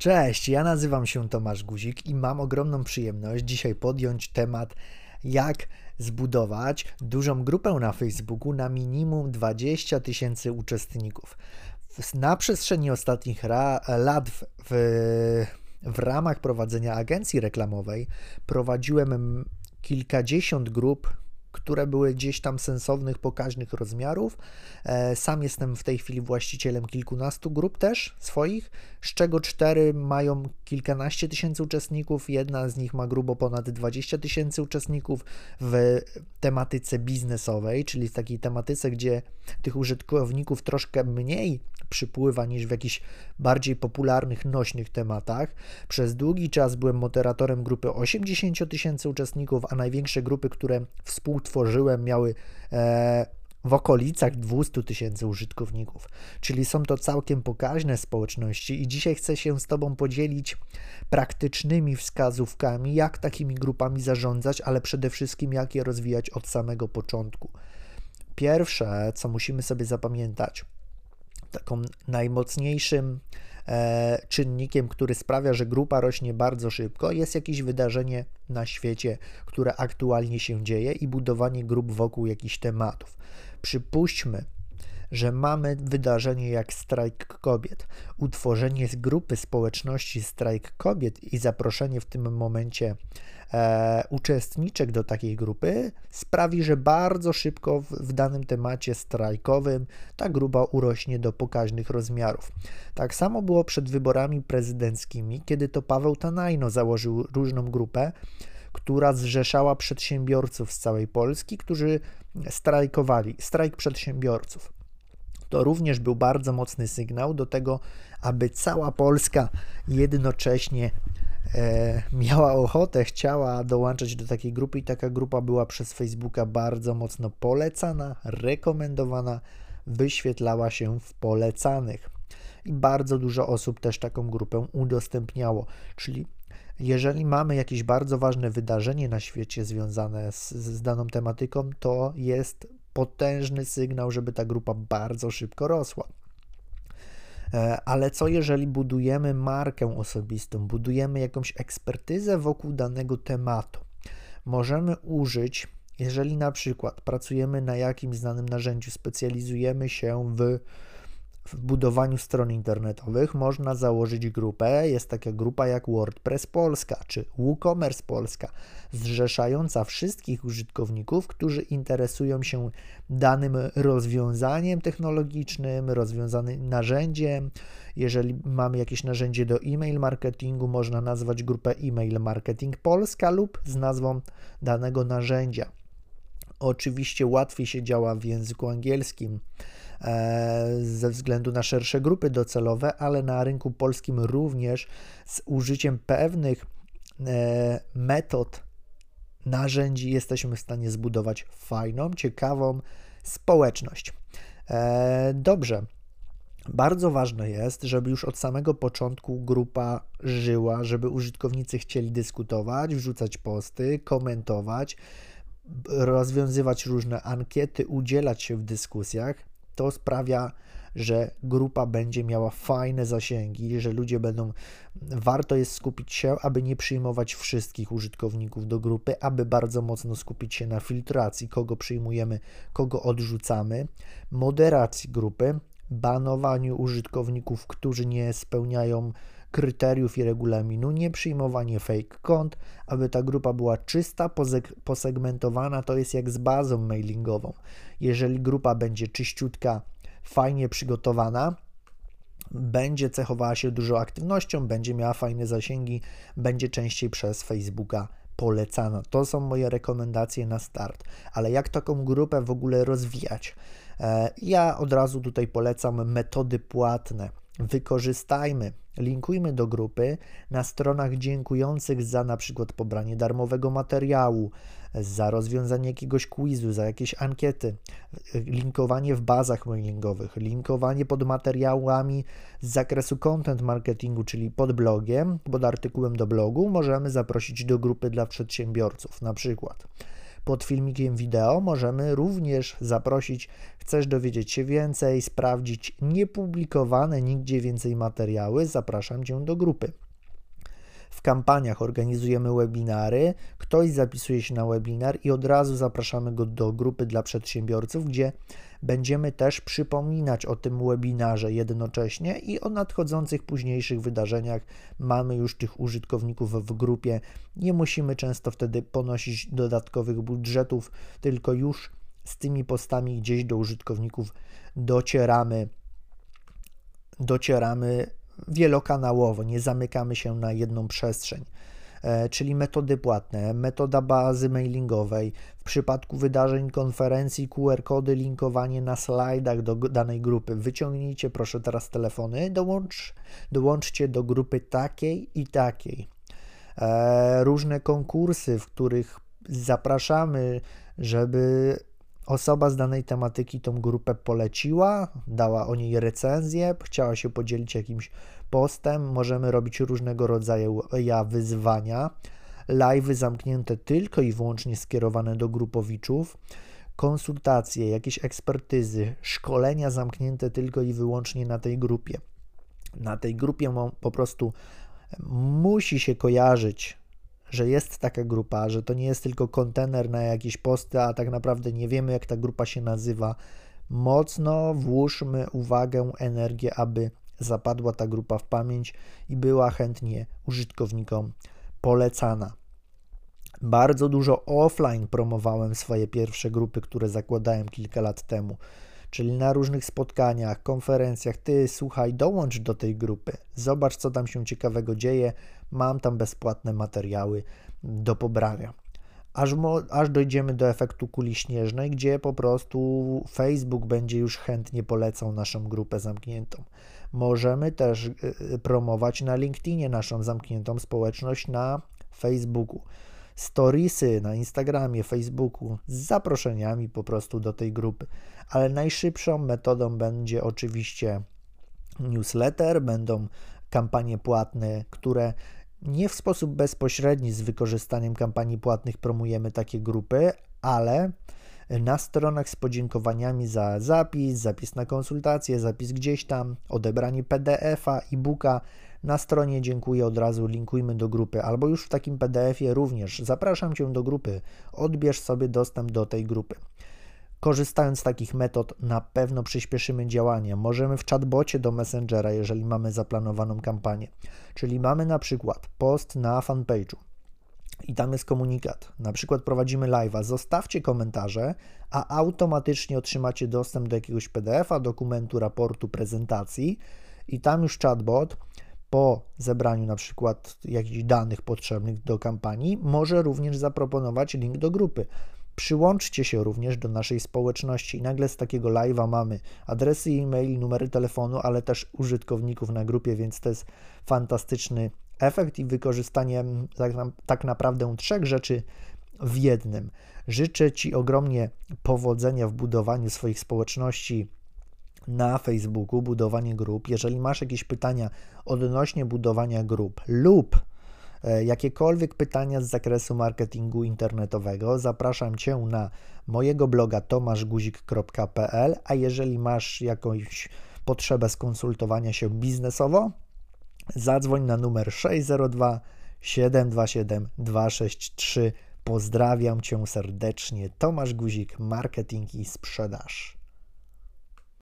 Cześć, ja nazywam się Tomasz Guzik i mam ogromną przyjemność dzisiaj podjąć temat, jak zbudować dużą grupę na Facebooku na minimum 20 tysięcy uczestników. Na przestrzeni ostatnich lat w, w, w ramach prowadzenia agencji reklamowej prowadziłem kilkadziesiąt grup które były gdzieś tam sensownych, pokaźnych rozmiarów. E, sam jestem w tej chwili właścicielem kilkunastu grup też swoich, z czego cztery mają kilkanaście tysięcy uczestników, jedna z nich ma grubo ponad 20 tysięcy uczestników w tematyce biznesowej, czyli w takiej tematyce, gdzie tych użytkowników troszkę mniej przypływa niż w jakichś bardziej popularnych, nośnych tematach. Przez długi czas byłem moderatorem grupy 80 tysięcy uczestników, a największe grupy, które współtworzyłem, miały e, w okolicach 200 tysięcy użytkowników, czyli są to całkiem pokaźne społeczności i dzisiaj chcę się z Tobą podzielić praktycznymi wskazówkami, jak takimi grupami zarządzać, ale przede wszystkim jak je rozwijać od samego początku. Pierwsze, co musimy sobie zapamiętać, taką najmocniejszym czynnikiem, który sprawia, że grupa rośnie bardzo szybko, jest jakieś wydarzenie na świecie, które aktualnie się dzieje i budowanie grup wokół jakichś tematów. Przypuśćmy, że mamy wydarzenie jak strajk kobiet. Utworzenie z grupy społeczności strajk kobiet i zaproszenie w tym momencie e, uczestniczek do takiej grupy sprawi, że bardzo szybko w, w danym temacie strajkowym ta grupa urośnie do pokaźnych rozmiarów. Tak samo było przed wyborami prezydenckimi, kiedy to Paweł Tanajno założył różną grupę, która zrzeszała przedsiębiorców z całej Polski, którzy strajkowali, strajk przedsiębiorców. To również był bardzo mocny sygnał do tego, aby cała Polska jednocześnie miała ochotę, chciała dołączyć do takiej grupy i taka grupa była przez Facebooka bardzo mocno polecana, rekomendowana, wyświetlała się w polecanych. I bardzo dużo osób też taką grupę udostępniało, czyli jeżeli mamy jakieś bardzo ważne wydarzenie na świecie związane z, z daną tematyką, to jest potężny sygnał, żeby ta grupa bardzo szybko rosła. E, ale co jeżeli budujemy markę osobistą, budujemy jakąś ekspertyzę wokół danego tematu? Możemy użyć, jeżeli na przykład pracujemy na jakimś znanym narzędziu, specjalizujemy się w w budowaniu stron internetowych można założyć grupę. Jest taka grupa jak WordPress Polska czy WooCommerce Polska, zrzeszająca wszystkich użytkowników, którzy interesują się danym rozwiązaniem technologicznym, rozwiązanym narzędziem. Jeżeli mamy jakieś narzędzie do e-mail marketingu, można nazwać grupę e-mail marketing Polska lub z nazwą danego narzędzia. Oczywiście łatwiej się działa w języku angielskim ze względu na szersze grupy docelowe, ale na rynku polskim również z użyciem pewnych e, metod, narzędzi jesteśmy w stanie zbudować fajną, ciekawą społeczność. E, dobrze. Bardzo ważne jest, żeby już od samego początku grupa żyła, żeby użytkownicy chcieli dyskutować, wrzucać posty, komentować, rozwiązywać różne ankiety, udzielać się w dyskusjach to sprawia, że grupa będzie miała fajne zasięgi, że ludzie będą. Warto jest skupić się, aby nie przyjmować wszystkich użytkowników do grupy, aby bardzo mocno skupić się na filtracji, kogo przyjmujemy, kogo odrzucamy, moderacji grupy, banowaniu użytkowników, którzy nie spełniają kryteriów i regulaminu, nie przyjmowanie fake kont, aby ta grupa była czysta, posegmentowana, to jest jak z bazą mailingową. Jeżeli grupa będzie czyściutka, fajnie przygotowana, będzie cechowała się dużą aktywnością, będzie miała fajne zasięgi, będzie częściej przez Facebooka polecana. To są moje rekomendacje na start. Ale jak taką grupę w ogóle rozwijać? E, ja od razu tutaj polecam metody płatne. Wykorzystajmy, linkujmy do grupy na stronach dziękujących za na przykład pobranie darmowego materiału, za rozwiązanie jakiegoś quizu, za jakieś ankiety, linkowanie w bazach mailingowych, linkowanie pod materiałami z zakresu content marketingu, czyli pod blogiem, pod artykułem do blogu, możemy zaprosić do grupy dla przedsiębiorców na przykład. Pod filmikiem wideo możemy również zaprosić, chcesz dowiedzieć się więcej, sprawdzić niepublikowane nigdzie więcej materiały, zapraszam Cię do grupy. W kampaniach organizujemy webinary, ktoś zapisuje się na webinar i od razu zapraszamy go do grupy dla przedsiębiorców, gdzie będziemy też przypominać o tym webinarze jednocześnie i o nadchodzących późniejszych wydarzeniach. Mamy już tych użytkowników w grupie. Nie musimy często wtedy ponosić dodatkowych budżetów, tylko już z tymi postami gdzieś do użytkowników docieramy. Docieramy wielokanałowo, nie zamykamy się na jedną przestrzeń. E, czyli metody płatne, metoda bazy mailingowej, w przypadku wydarzeń, konferencji, QR-kody, linkowanie na slajdach do danej grupy. Wyciągnijcie proszę teraz telefony, dołącz, dołączcie do grupy takiej i takiej. E, różne konkursy, w których zapraszamy, żeby osoba z danej tematyki tą grupę poleciła, dała o niej recenzję, chciała się podzielić jakimś postem, możemy robić różnego rodzaju wyzwania, live'y zamknięte tylko i wyłącznie skierowane do grupowiczów, konsultacje, jakieś ekspertyzy, szkolenia zamknięte tylko i wyłącznie na tej grupie. Na tej grupie po prostu musi się kojarzyć że jest taka grupa, że to nie jest tylko kontener na jakieś posty, a tak naprawdę nie wiemy, jak ta grupa się nazywa. Mocno włóżmy uwagę, energię, aby zapadła ta grupa w pamięć i była chętnie użytkownikom polecana. Bardzo dużo offline promowałem swoje pierwsze grupy, które zakładałem kilka lat temu czyli na różnych spotkaniach, konferencjach, ty słuchaj, dołącz do tej grupy, zobacz co tam się ciekawego dzieje, mam tam bezpłatne materiały do pobrania. Aż, aż dojdziemy do efektu kuli śnieżnej, gdzie po prostu Facebook będzie już chętnie polecał naszą grupę zamkniętą. Możemy też y, y, promować na LinkedInie naszą zamkniętą społeczność na Facebooku storiesy na Instagramie, Facebooku z zaproszeniami po prostu do tej grupy. Ale najszybszą metodą będzie oczywiście newsletter, będą kampanie płatne, które nie w sposób bezpośredni z wykorzystaniem kampanii płatnych promujemy takie grupy, ale na stronach z podziękowaniami za zapis, zapis na konsultację, zapis gdzieś tam, odebranie PDF-a, e-booka. Na stronie dziękuję od razu, linkujmy do grupy, albo już w takim PDF-ie również. Zapraszam Cię do grupy, odbierz sobie dostęp do tej grupy. Korzystając z takich metod, na pewno przyspieszymy działanie. Możemy w chatbocie do Messengera, jeżeli mamy zaplanowaną kampanię. Czyli mamy na przykład post na fanpage'u i tam jest komunikat. Na przykład prowadzimy live'a, zostawcie komentarze, a automatycznie otrzymacie dostęp do jakiegoś PDF-a, dokumentu, raportu, prezentacji i tam już chatbot po zebraniu na przykład jakichś danych potrzebnych do kampanii może również zaproponować link do grupy. Przyłączcie się również do naszej społeczności i nagle z takiego live'a mamy adresy e-mail, numery telefonu, ale też użytkowników na grupie, więc to jest fantastyczny efekt i wykorzystanie tak, tak naprawdę trzech rzeczy w jednym. Życzę Ci ogromnie powodzenia w budowaniu swoich społeczności na Facebooku, budowanie grup. Jeżeli masz jakieś pytania odnośnie budowania grup lub jakiekolwiek pytania z zakresu marketingu internetowego, zapraszam Cię na mojego bloga tomaszguzik.pl, a jeżeli masz jakąś potrzebę skonsultowania się biznesowo, Zadzwoń na numer 602 727 263. Pozdrawiam Cię serdecznie. Tomasz Guzik, marketing i sprzedaż.